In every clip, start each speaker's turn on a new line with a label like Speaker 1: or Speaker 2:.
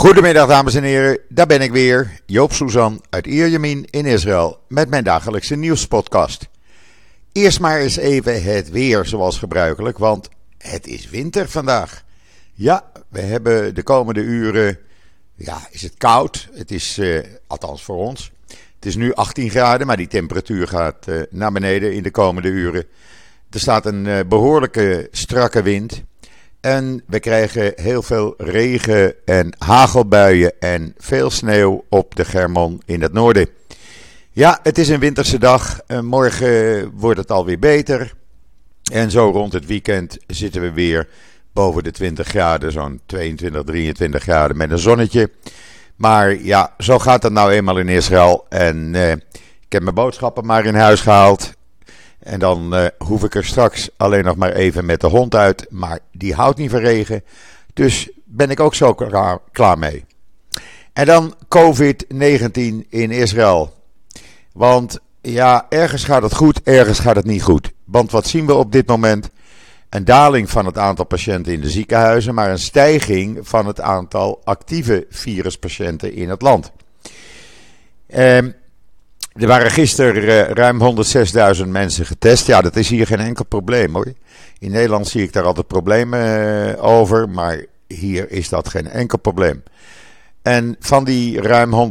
Speaker 1: Goedemiddag dames en heren, daar ben ik weer, Joop Suzan uit Ierjemien in Israël met mijn dagelijkse nieuwspodcast. Eerst maar eens even het weer zoals gebruikelijk, want het is winter vandaag. Ja, we hebben de komende uren, ja, is het koud. Het is, uh, althans voor ons, het is nu 18 graden, maar die temperatuur gaat uh, naar beneden in de komende uren. Er staat een uh, behoorlijke strakke wind. En we krijgen heel veel regen en hagelbuien en veel sneeuw op de Germon in het noorden. Ja, het is een winterse dag. Morgen wordt het alweer beter. En zo rond het weekend zitten we weer boven de 20 graden, zo'n 22, 23 graden met een zonnetje. Maar ja, zo gaat het nou eenmaal in Israël. En eh, ik heb mijn boodschappen maar in huis gehaald. En dan uh, hoef ik er straks alleen nog maar even met de hond uit. Maar die houdt niet van regen. Dus ben ik ook zo klaar, mee. En dan COVID-19 in Israël. Want ja, ergens gaat het goed, ergens gaat het niet goed. Want wat zien we op dit moment? Een daling van het aantal patiënten in de ziekenhuizen, maar een stijging van het aantal actieve viruspatiënten in het land. Ehm, er waren gisteren uh, ruim 106.000 mensen getest. Ja, dat is hier geen enkel probleem hoor. In Nederland zie ik daar altijd problemen uh, over, maar hier is dat geen enkel probleem. En van die ruim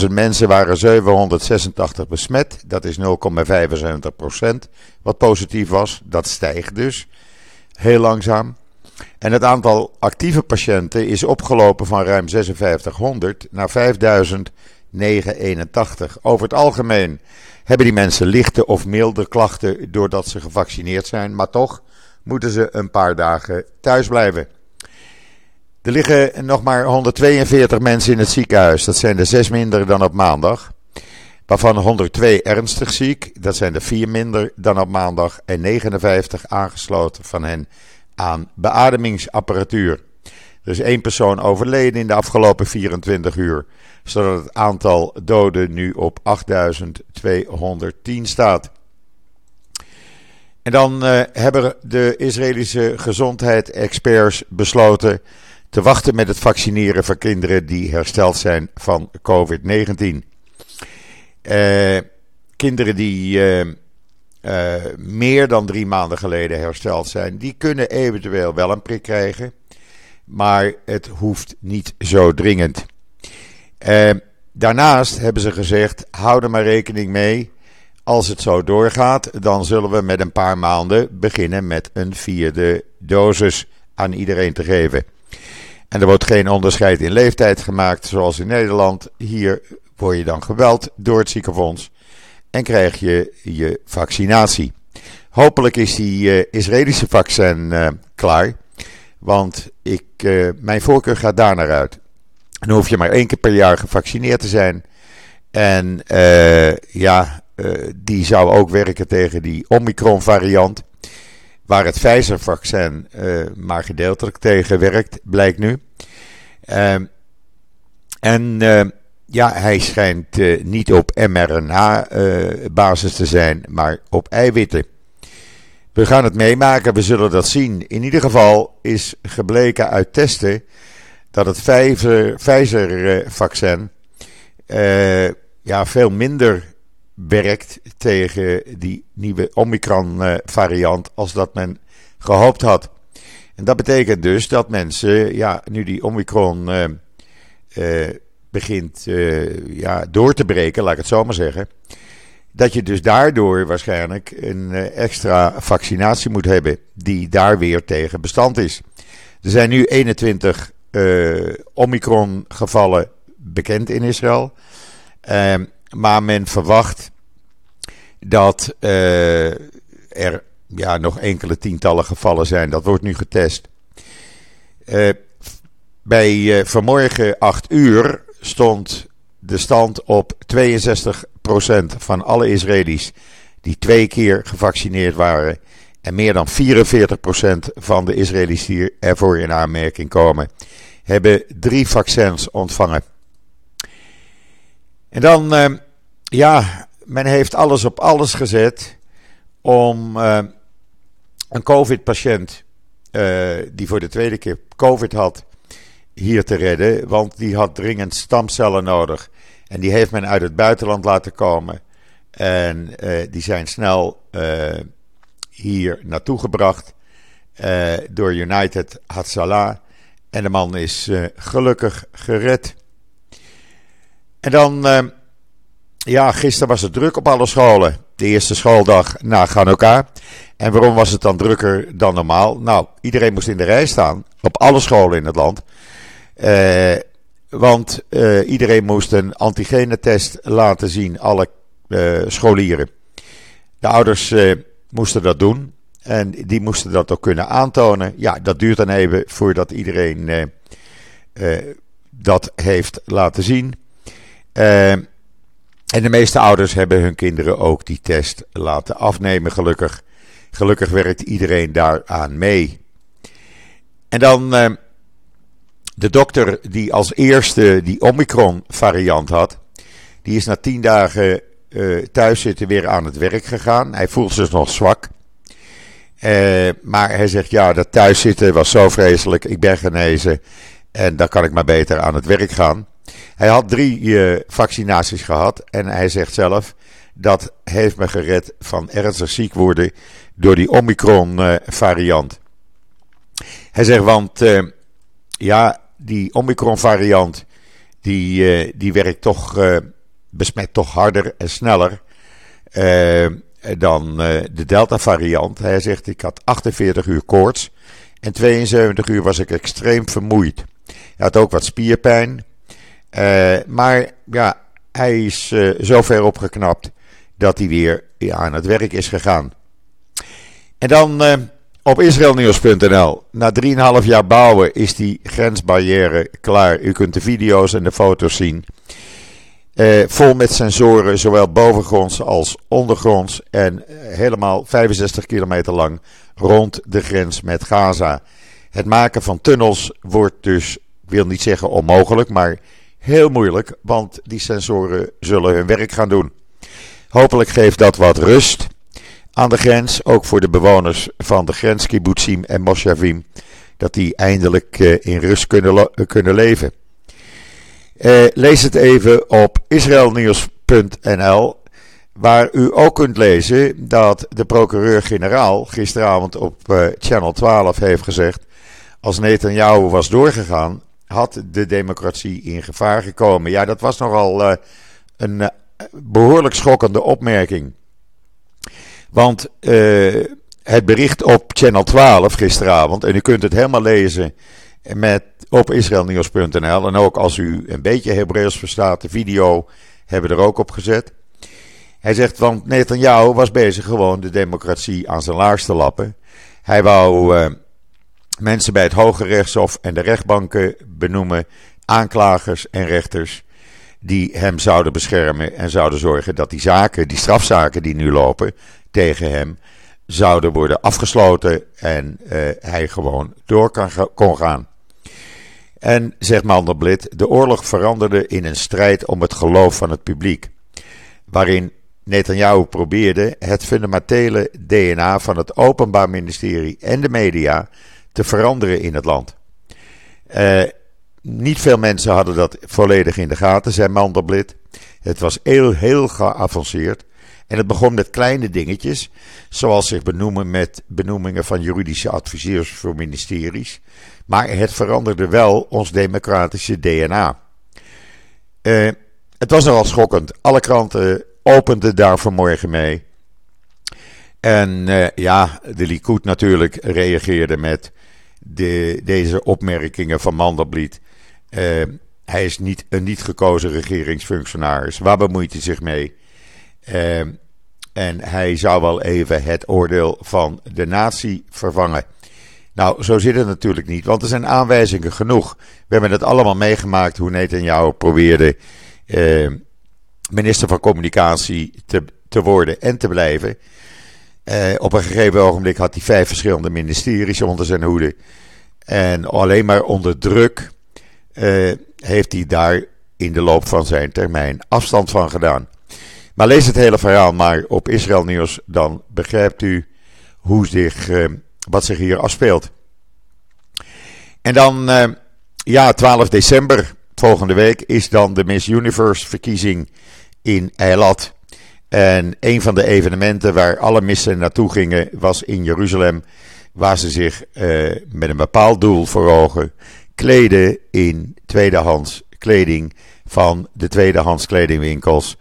Speaker 1: 106.000 mensen waren 786 besmet. Dat is 0,75% wat positief was. Dat stijgt dus heel langzaam. En het aantal actieve patiënten is opgelopen van ruim 5600 naar 5981. Over het algemeen hebben die mensen lichte of milde klachten doordat ze gevaccineerd zijn, maar toch moeten ze een paar dagen thuis blijven. Er liggen nog maar 142 mensen in het ziekenhuis. Dat zijn er zes minder dan op maandag. Waarvan 102 ernstig ziek. Dat zijn er vier minder dan op maandag. En 59 aangesloten van hen aan beademingsapparatuur. Er is één persoon overleden in de afgelopen 24 uur. Zodat het aantal doden nu op 8210 staat. En dan uh, hebben de Israëlische gezondheidsexperts besloten te wachten met het vaccineren van kinderen die hersteld zijn van COVID-19. Uh, kinderen die uh, meer dan drie maanden geleden hersteld zijn, die kunnen eventueel wel een prik krijgen. Maar het hoeft niet zo dringend. daarnaast hebben ze gezegd: hou er maar rekening mee. Als het zo doorgaat, dan zullen we met een paar maanden beginnen met een vierde dosis aan iedereen te geven. En er wordt geen onderscheid in leeftijd gemaakt, zoals in Nederland. Hier word je dan geweld door het ziekenfonds en krijg je je vaccinatie. Hopelijk is die uh, Israëlische vaccin uh, klaar, want ik, uh, mijn voorkeur gaat daar naar uit. Dan hoef je maar één keer per jaar gevaccineerd te zijn. En ja, die zou ook werken tegen die Omicron-variant. Waar het Pfizer-vaccin maar gedeeltelijk tegen werkt, blijkt nu. Uh, en ja, hij schijnt niet op mRNA-basis te zijn, maar op eiwitten. We gaan het meemaken, we zullen dat zien. In ieder geval is gebleken uit testen dat het Pfizer-vaccin ja, veel minder werkt tegen die nieuwe Omicron-variant als dat men gehoopt had. En dat betekent dus dat mensen, ja, nu die Omicron begint ja, door te breken, laat ik het zo maar zeggen. Dat je dus daardoor waarschijnlijk een extra vaccinatie moet hebben, die daar weer tegen bestand is. Er zijn nu 21 Omicron-gevallen bekend in Israël. Ehm, maar men verwacht dat uh, er ja, nog enkele tientallen gevallen zijn. Dat wordt nu getest. Uh, bij uh, vanmorgen 8 uur stond de stand op 62% van alle Israëli's die twee keer gevaccineerd waren. En meer dan 44% van de Israëli's die ervoor in aanmerking komen, hebben drie vaccins ontvangen. En dan, uh, ja, men heeft alles op alles gezet om uh, een COVID-patiënt uh, die voor de tweede keer COVID had hier te redden, want die had dringend stamcellen nodig. En die heeft men uit het buitenland laten komen. En die zijn snel hier naartoe gebracht door United Hatzalah. En de man is gelukkig gered. En dan, ja, gisteren was het druk op alle scholen. De eerste schooldag na Hanukkah. En waarom was het dan drukker dan normaal? Nou, iedereen moest in de rij staan. Op alle scholen in het land. Uh, want uh, iedereen moest een antigenetest laten zien, alle scholieren. De ouders moesten dat doen. En die moesten dat ook kunnen aantonen. Ja, dat duurt dan even voordat iedereen dat heeft laten zien. En de meeste ouders hebben hun kinderen ook die test laten afnemen, gelukkig. Gelukkig werkt iedereen daaraan mee. En dan de dokter die als eerste die Omicron-variant had, die is na tien dagen uh, thuis zitten weer aan het werk gegaan. Hij voelt zich nog zwak. Uh, maar hij zegt, ja, dat thuiszitten was zo vreselijk. Ik ben genezen en dan kan ik maar beter aan het werk gaan. Hij had drie uh, vaccinaties gehad en hij zegt zelf dat heeft me gered van ernstig ziek worden door die Omicron uh, variant. Hij zegt want ja, die Omicron variant die, die werkt toch, besmet toch harder en sneller dan de Delta variant. Hij zegt ik had 48 uur koorts en 72 uur was ik extreem vermoeid. Hij had ook wat spierpijn. Maar ja, hij is zo ver opgeknapt dat hij weer aan het werk is gegaan. En dan op israelnieuws.nl. Na 3,5 jaar bouwen is die grensbarrière klaar. U kunt de video's en de foto's zien. vol met sensoren, zowel bovengronds als ondergronds. En helemaal 65 kilometer lang rond de grens met Gaza. Het maken van tunnels wordt dus, wil niet zeggen onmogelijk, maar heel moeilijk, want die sensoren zullen hun werk gaan doen. Hopelijk geeft dat wat rust aan de grens, ook voor de bewoners van de grens Kibbutzim en Moshavim, dat die eindelijk eh, in rust kunnen, kunnen leven. Eh, lees het even op israelnieuws.nl, waar u ook kunt lezen dat de procureur-generaal gisteravond op Channel 12 heeft gezegd: als Netanyahu was doorgegaan, had de democratie in gevaar gekomen. Ja, dat was nogal een behoorlijk schokkende opmerking. Want uh, het bericht op Channel 12 gisteravond, en u kunt het helemaal lezen met, op israelnieuws.nl. En ook als u een beetje Hebreeuws verstaat, de video hebben we er ook op gezet. Hij zegt, want Netanyahu was bezig gewoon de democratie aan zijn laars te lappen. Hij wou mensen bij het Hoge Rechtshof en de rechtbanken benoemen, aanklagers en rechters die hem zouden beschermen en zouden zorgen dat die zaken, die strafzaken die nu lopen tegen hem, zouden worden afgesloten en uh, hij gewoon door kan, kon gaan. En, zegt Mandelblit, de oorlog veranderde in een strijd om het geloof van het publiek, waarin Netanyahu probeerde het fundamentele DNA van het Openbaar Ministerie en de media te veranderen in het land. Uh, niet veel mensen hadden dat volledig in de gaten, zei Mandelblit. Het was heel, heel geavanceerd. En het begon met kleine dingetjes, zoals zich benoemen met benoemingen van juridische adviseurs voor ministeries. Maar het veranderde wel ons democratische DNA. Uh, het was nogal schokkend. Alle kranten openden daar vanmorgen mee. En uh, ja, de Likud natuurlijk reageerde met de, deze opmerkingen van Mandelblit. Uh, hij is niet een niet gekozen regeringsfunctionaris. Waar bemoeit hij zich mee? Uh, en hij zou wel even het oordeel van de natie vervangen. Nou, zo zit het natuurlijk niet, want er zijn aanwijzingen genoeg. We hebben het allemaal meegemaakt hoe Netanyahu probeerde uh, minister van Communicatie te, te worden en te blijven. Uh, op een gegeven ogenblik had hij vijf verschillende ministeries onder zijn hoede. En alleen maar onder druk uh, heeft hij daar in de loop van zijn termijn afstand van gedaan. Maar lees het hele verhaal maar op Israël Nieuws, dan begrijpt u hoe zich, uh, wat zich hier afspeelt. En dan uh, ja, 12 december, volgende week, is dan de Miss Universe verkiezing in Eilat. En een van de evenementen waar alle missen naartoe gingen was in Jeruzalem, waar ze zich met een bepaald doel voor ogen kleden in tweedehands kleding van de tweedehands kledingwinkels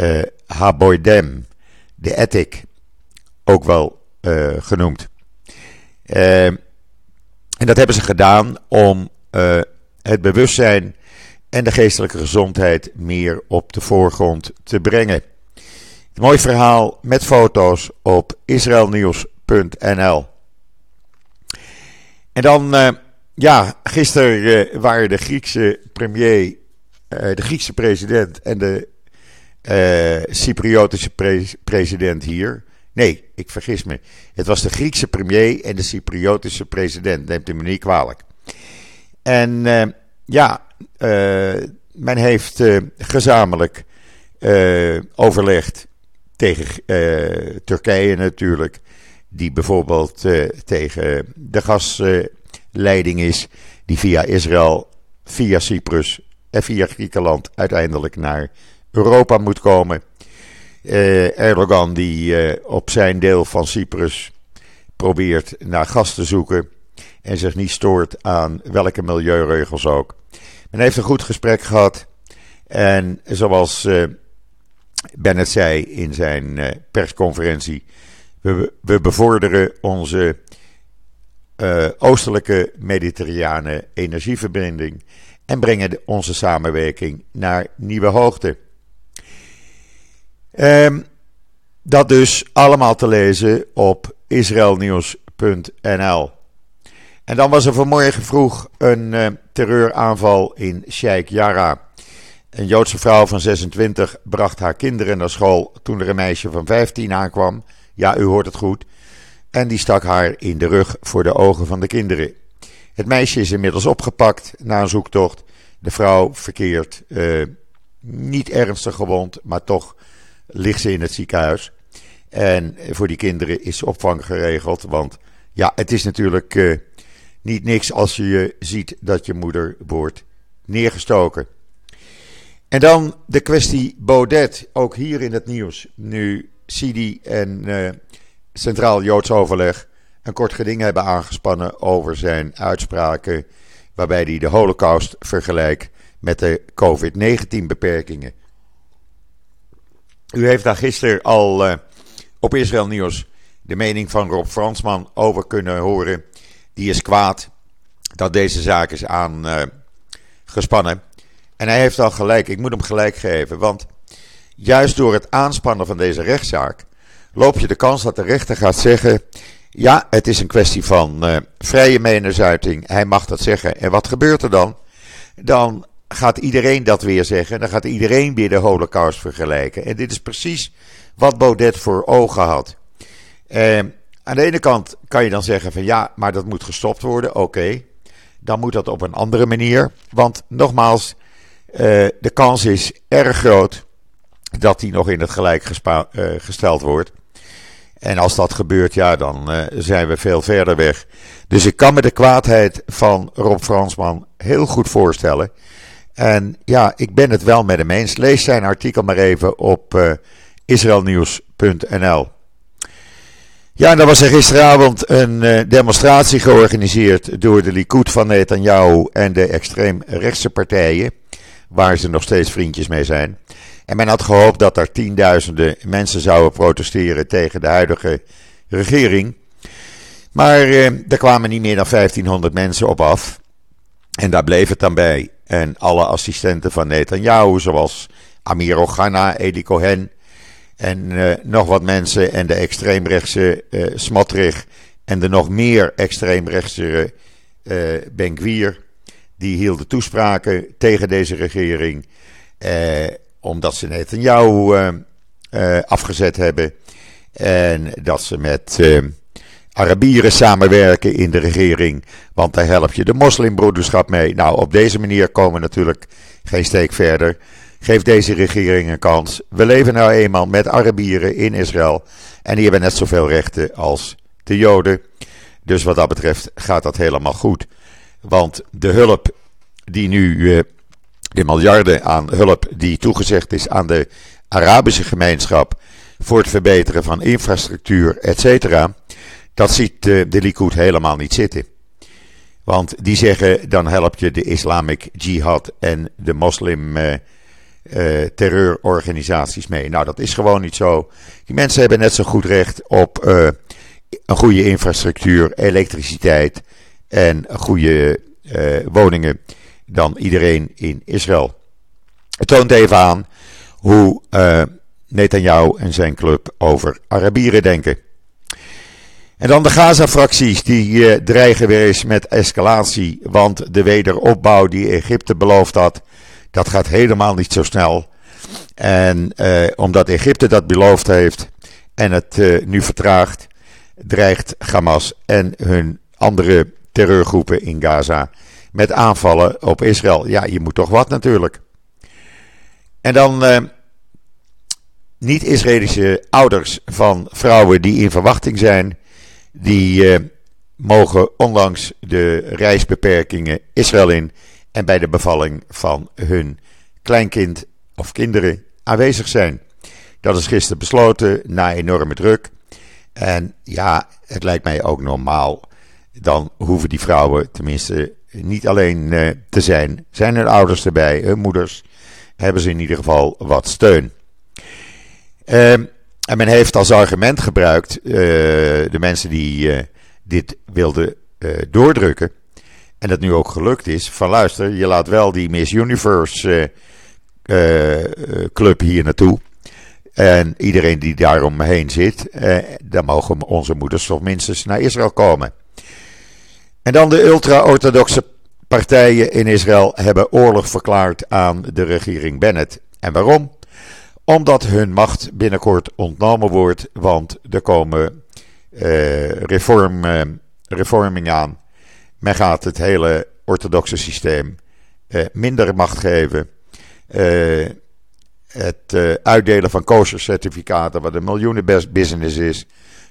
Speaker 1: uh, Haboydem, de Attic, ook wel uh, genoemd. Uh, en dat hebben ze gedaan om het bewustzijn en de geestelijke gezondheid meer op de voorgrond te brengen. Een mooi verhaal met foto's op israelnieuws.nl. En dan, ja, gisteren uh, waren de Griekse premier, uh, de Griekse president en de Cypriotische pre president hier. Nee, ik vergis me. Het was de Griekse premier en de Cypriotische president, neemt u me niet kwalijk. En ja, men heeft gezamenlijk overlegd tegen Turkije natuurlijk, die bijvoorbeeld tegen de gasleiding is, die via Israël, via Cyprus en via Griekenland uiteindelijk naar Europa moet komen. Uh, Erdogan die op zijn deel van Cyprus probeert naar gas te zoeken en zich niet stoort aan welke milieuregels ook. Men heeft een goed gesprek gehad en zoals Bennett zei in zijn persconferentie: we, we, bevorderen onze uh, oostelijke mediterrane energieverbinding en brengen onze samenwerking naar nieuwe hoogte. Um, dat dus allemaal te lezen op israelnieuws.nl. En dan was er vanmorgen vroeg een uh, terreuraanval in Sheikh Jarrah. Een Joodse vrouw van 26 bracht haar kinderen naar school toen er een meisje van 15 aankwam. Ja, u hoort het goed. En die stak haar in de rug voor de ogen van de kinderen. Het meisje is inmiddels opgepakt na een zoektocht. De vrouw verkeert uh, niet ernstig gewond, maar toch ligt ze in het ziekenhuis. En voor die kinderen is opvang geregeld. Want ja, het is natuurlijk uh, niet niks als je ziet dat je moeder wordt neergestoken. En dan de kwestie Baudet, ook hier in het nieuws. Nu Sidi en uh, Centraal Joods Overleg een kort geding hebben aangespannen over zijn uitspraken. waarbij hij de Holocaust vergelijkt met de COVID-19-beperkingen. U heeft daar gisteren al uh, op Israël Nieuws de mening van Rob Fransman over kunnen horen. Die is kwaad dat deze zaak is aangespannen. Uh, en hij heeft al gelijk, ik moet hem gelijk geven. Want juist door het aanspannen van deze rechtszaak loop je de kans dat de rechter gaat zeggen: ja, het is een kwestie van uh, vrije meningsuiting. Hij mag dat zeggen. En wat gebeurt er dan? Dan gaat iedereen dat weer zeggen. Dan gaat iedereen weer de Holocaust vergelijken. En dit is precies wat Baudet voor ogen had. Uh, aan de ene kant kan je dan zeggen van ja, maar dat moet gestopt worden. Oké, dan moet dat op een andere manier. Want nogmaals, uh, de kans is erg groot dat hij nog in het gelijk gesteld wordt. En als dat gebeurt, ja, dan uh, zijn we veel verder weg. Dus ik kan me de kwaadheid van Rob Fransman heel goed voorstellen. En ja, ik ben het wel met hem eens. Lees zijn artikel maar even op uh, israelnieuws.nl. Ja, en dan was er gisteravond een uh, demonstratie georganiseerd door de Likud van Netanyahu en de extreemrechtse partijen waar ze nog steeds vriendjes mee zijn. En men had gehoopt dat er tienduizenden mensen zouden protesteren tegen de huidige regering. Maar eh, er kwamen niet meer dan 1500 mensen op af. En daar bleef het dan bij. En alle assistenten van Netanyahu, zoals Amir Ogana, Eli Cohen en uh, nog wat mensen. En de extreemrechtse Smotrich en de nog meer extreemrechtse uh, Ben Gvir die hielden toespraken tegen deze regering. Eh, omdat ze net eh, eh, afgezet hebben. En dat ze met eh, Arabieren samenwerken in de regering. Want daar help je de moslimbroederschap mee. Nou, op deze manier komen we natuurlijk geen steek verder. Geef deze regering een kans. We leven nou eenmaal met Arabieren in Israël. En die hebben net zoveel rechten als de Joden. Dus wat dat betreft gaat dat helemaal goed. Want de hulp die nu de miljarden aan hulp die toegezegd is aan de Arabische gemeenschap voor het verbeteren van infrastructuur, et cetera, dat ziet de Likud helemaal niet zitten. Want die zeggen dan help je de Islamic Jihad en de moslim uh, terreurorganisaties mee. Nou, dat is gewoon niet zo. Die mensen hebben net zo goed recht op een goede infrastructuur, elektriciteit en goede woningen dan iedereen in Israël. Het toont even aan hoe Netanyahu en zijn club over Arabieren denken. En dan de Gaza-fracties, die uh, dreigen weer eens met escalatie. Want de wederopbouw die Egypte beloofd had, dat gaat helemaal niet zo snel. En uh, omdat Egypte dat beloofd heeft en het uh, nu vertraagt, dreigt Hamas en hun andere terreurgroepen in Gaza met aanvallen op Israël. Ja, je moet toch wat natuurlijk. En dan niet-Israëlische ouders van vrouwen die in verwachting zijn die uh, mogen ondanks de reisbeperkingen Israël in en bij de bevalling van hun kleinkind of kinderen aanwezig zijn. Dat is gisteren besloten na enorme druk. En ja, het lijkt mij ook normaal. Dan hoeven die vrouwen tenminste niet alleen uh, te zijn. Zijn hun ouders erbij, hun moeders, hebben ze in ieder geval wat steun. Uh, en men heeft als argument gebruikt, uh, de mensen die uh, dit wilden doordrukken, en dat nu ook gelukt is, van luister, je laat wel die Miss Universe club hier naartoe. En iedereen die daaromheen zit, dan mogen onze moeders toch minstens naar Israël komen. En dan de ultra-orthodoxe partijen in Israël hebben oorlog verklaard aan de regering Bennett. En waarom? Omdat hun macht binnenkort ontnomen wordt, want er komen uh, reform, hervormingen aan. Men gaat het hele orthodoxe systeem uh, minder macht geven. het uitdelen van kosher-certificaten, wat een miljoenen business is,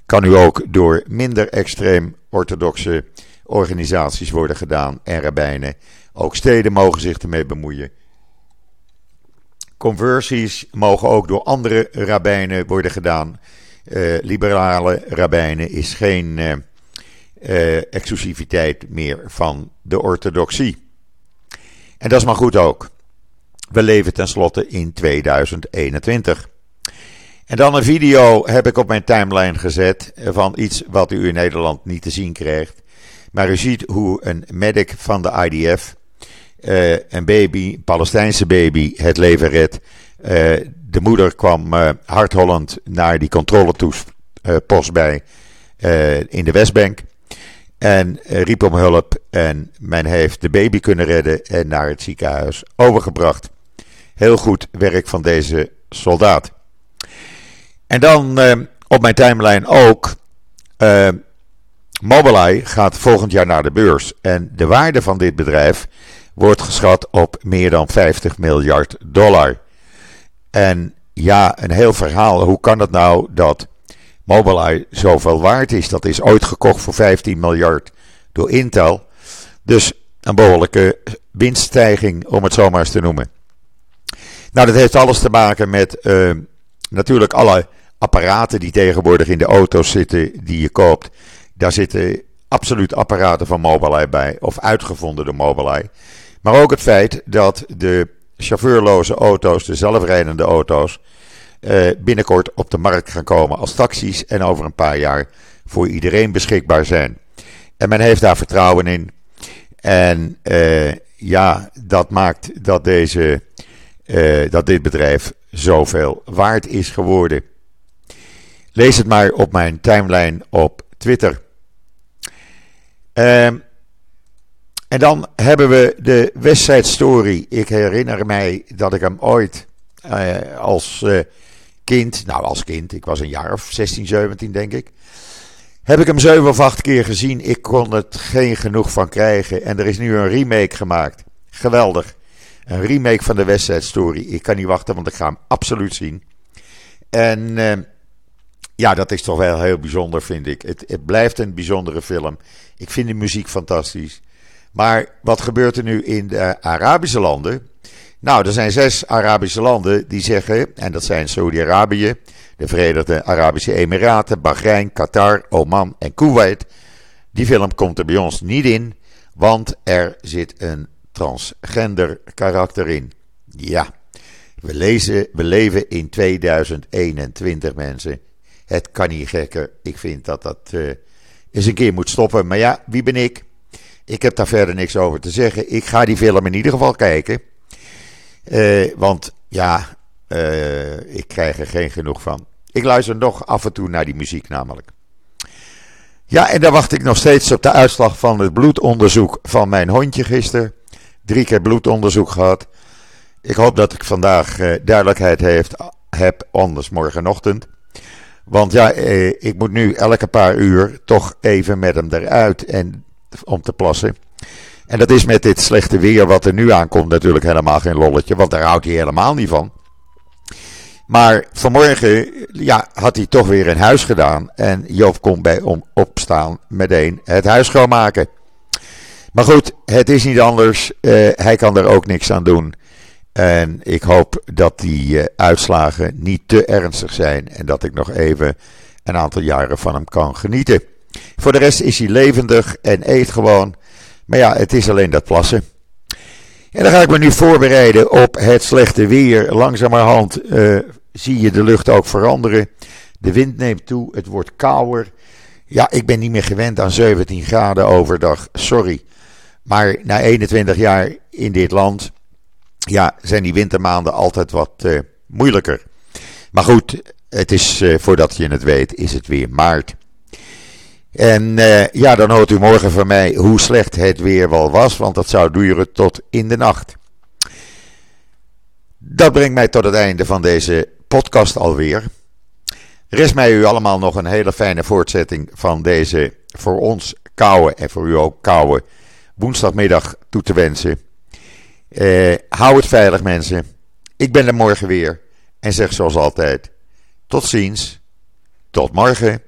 Speaker 1: kan nu ook door minder extreem orthodoxe organisaties worden gedaan en rabbijnen. Ook steden mogen zich ermee bemoeien. Conversies mogen ook door andere rabbijnen worden gedaan. Uh, liberale rabbijnen is geen uh, uh, exclusiviteit meer van de orthodoxie. En dat is maar goed ook. We leven tenslotte in 2021. En dan een video heb ik op mijn timeline gezet van iets wat u in Nederland niet te zien krijgt. Maar u ziet hoe een medic van de IDF uh, een baby, een Palestijnse baby, het leven redt. Uh, de moeder kwam uh, hardhollend naar die controlepost bij in de Westbank. En riep om hulp. En men heeft de baby kunnen redden en naar het ziekenhuis overgebracht. Heel goed werk van deze soldaat. En dan op mijn timeline ook. Mobileye gaat volgend jaar naar de beurs. En de waarde van dit bedrijf wordt geschat op meer dan 50 miljard dollar. En ja, een heel verhaal. Hoe kan het nou dat Mobileye zoveel waard is? Dat is ooit gekocht voor 15 miljard door Intel. Dus een behoorlijke winststijging, om het zo maar eens te noemen. Nou, dat heeft alles te maken met uh, natuurlijk alle apparaten die tegenwoordig in de auto's zitten die je koopt. Daar zitten absoluut apparaten van Mobileye bij, of uitgevonden door Mobileye. Maar ook het feit dat de chauffeurloze auto's, de zelfrijdende auto's, eh, binnenkort op de markt gaan komen als taxis en over een paar jaar voor iedereen beschikbaar zijn. En men heeft daar vertrouwen in. En uh, ja, dat maakt dat, deze, uh, dat dit bedrijf zoveel waard is geworden. Lees het maar op mijn timeline op Twitter. Uh, en dan hebben we de Westside Story. Ik herinner mij dat ik hem ooit uh, als uh, kind, nou als kind, ik was een jaar of 16, 17 denk ik. Heb ik hem 7 of 8 keer gezien. Ik kon het geen genoeg van krijgen. En er is nu een remake gemaakt. Geweldig. Een remake van de Westside Story. Ik kan niet wachten, want ik ga hem absoluut zien. En uh, ja, dat is toch wel heel bijzonder, vind ik. Het, het blijft een bijzondere film. Ik vind de muziek fantastisch. Maar wat gebeurt er nu in de Arabische landen? Nou, er zijn zes Arabische landen die zeggen, en dat zijn Saudi-Arabië, de Verenigde Arabische Emiraten, Bahrein, Qatar, Oman en Kuwait. Die film komt er bij ons niet in, want er zit een transgender karakter in. Ja, we, lezen, we leven in 2021 mensen. Het kan niet gekker. Ik vind dat dat uh, eens een keer moet stoppen. Maar ja, wie ben ik? Ik heb daar verder niks over te zeggen. Ik ga die film in ieder geval kijken. Uh, want ja, uh, ik krijg er geen genoeg van. Ik luister nog af en toe naar die muziek namelijk. Ja, en dan wacht ik nog steeds op de uitslag van het bloedonderzoek van mijn hondje gisteren. Drie keer bloedonderzoek gehad. Ik hoop dat ik vandaag duidelijkheid heeft, heb, anders morgenochtend. Want ja, eh, ik moet nu elke paar uur toch even met hem eruit en, om te plassen. En dat is met dit slechte weer wat er nu aankomt natuurlijk helemaal geen lolletje, want daar houdt hij helemaal niet van. Maar vanmorgen ja, had hij toch weer een huis gedaan. En Joop kon bij om opstaan meteen het huis schoonmaken. Maar goed, het is niet anders. Uh, hij kan er ook niks aan doen. En ik hoop dat die uh, uitslagen niet te ernstig zijn. En dat ik nog even een aantal jaren van hem kan genieten. Voor de rest is hij levendig en eet gewoon. Maar ja, het is alleen dat plassen. En dan ga ik me nu voorbereiden op het slechte weer. Langzamerhand uh, zie je de lucht ook veranderen. De wind neemt toe, het wordt kouder. Ja, ik ben niet meer gewend aan 17 graden overdag, sorry. Maar na 21 jaar in dit land, ja, zijn die wintermaanden altijd wat uh, moeilijker. Maar goed, het is, uh, voordat je het weet, is het weer maart. En uh, ja, dan hoort u morgen van mij hoe slecht het weer wel was, want dat zou duren tot in de nacht. Dat brengt mij tot het einde van deze podcast alweer. Rest mij u allemaal nog een hele fijne voortzetting van deze voor ons koude en voor u ook koude woensdagmiddag toe te wensen. Uh, hou het veilig mensen. Ik ben er morgen weer en zeg zoals altijd: tot ziens, tot morgen.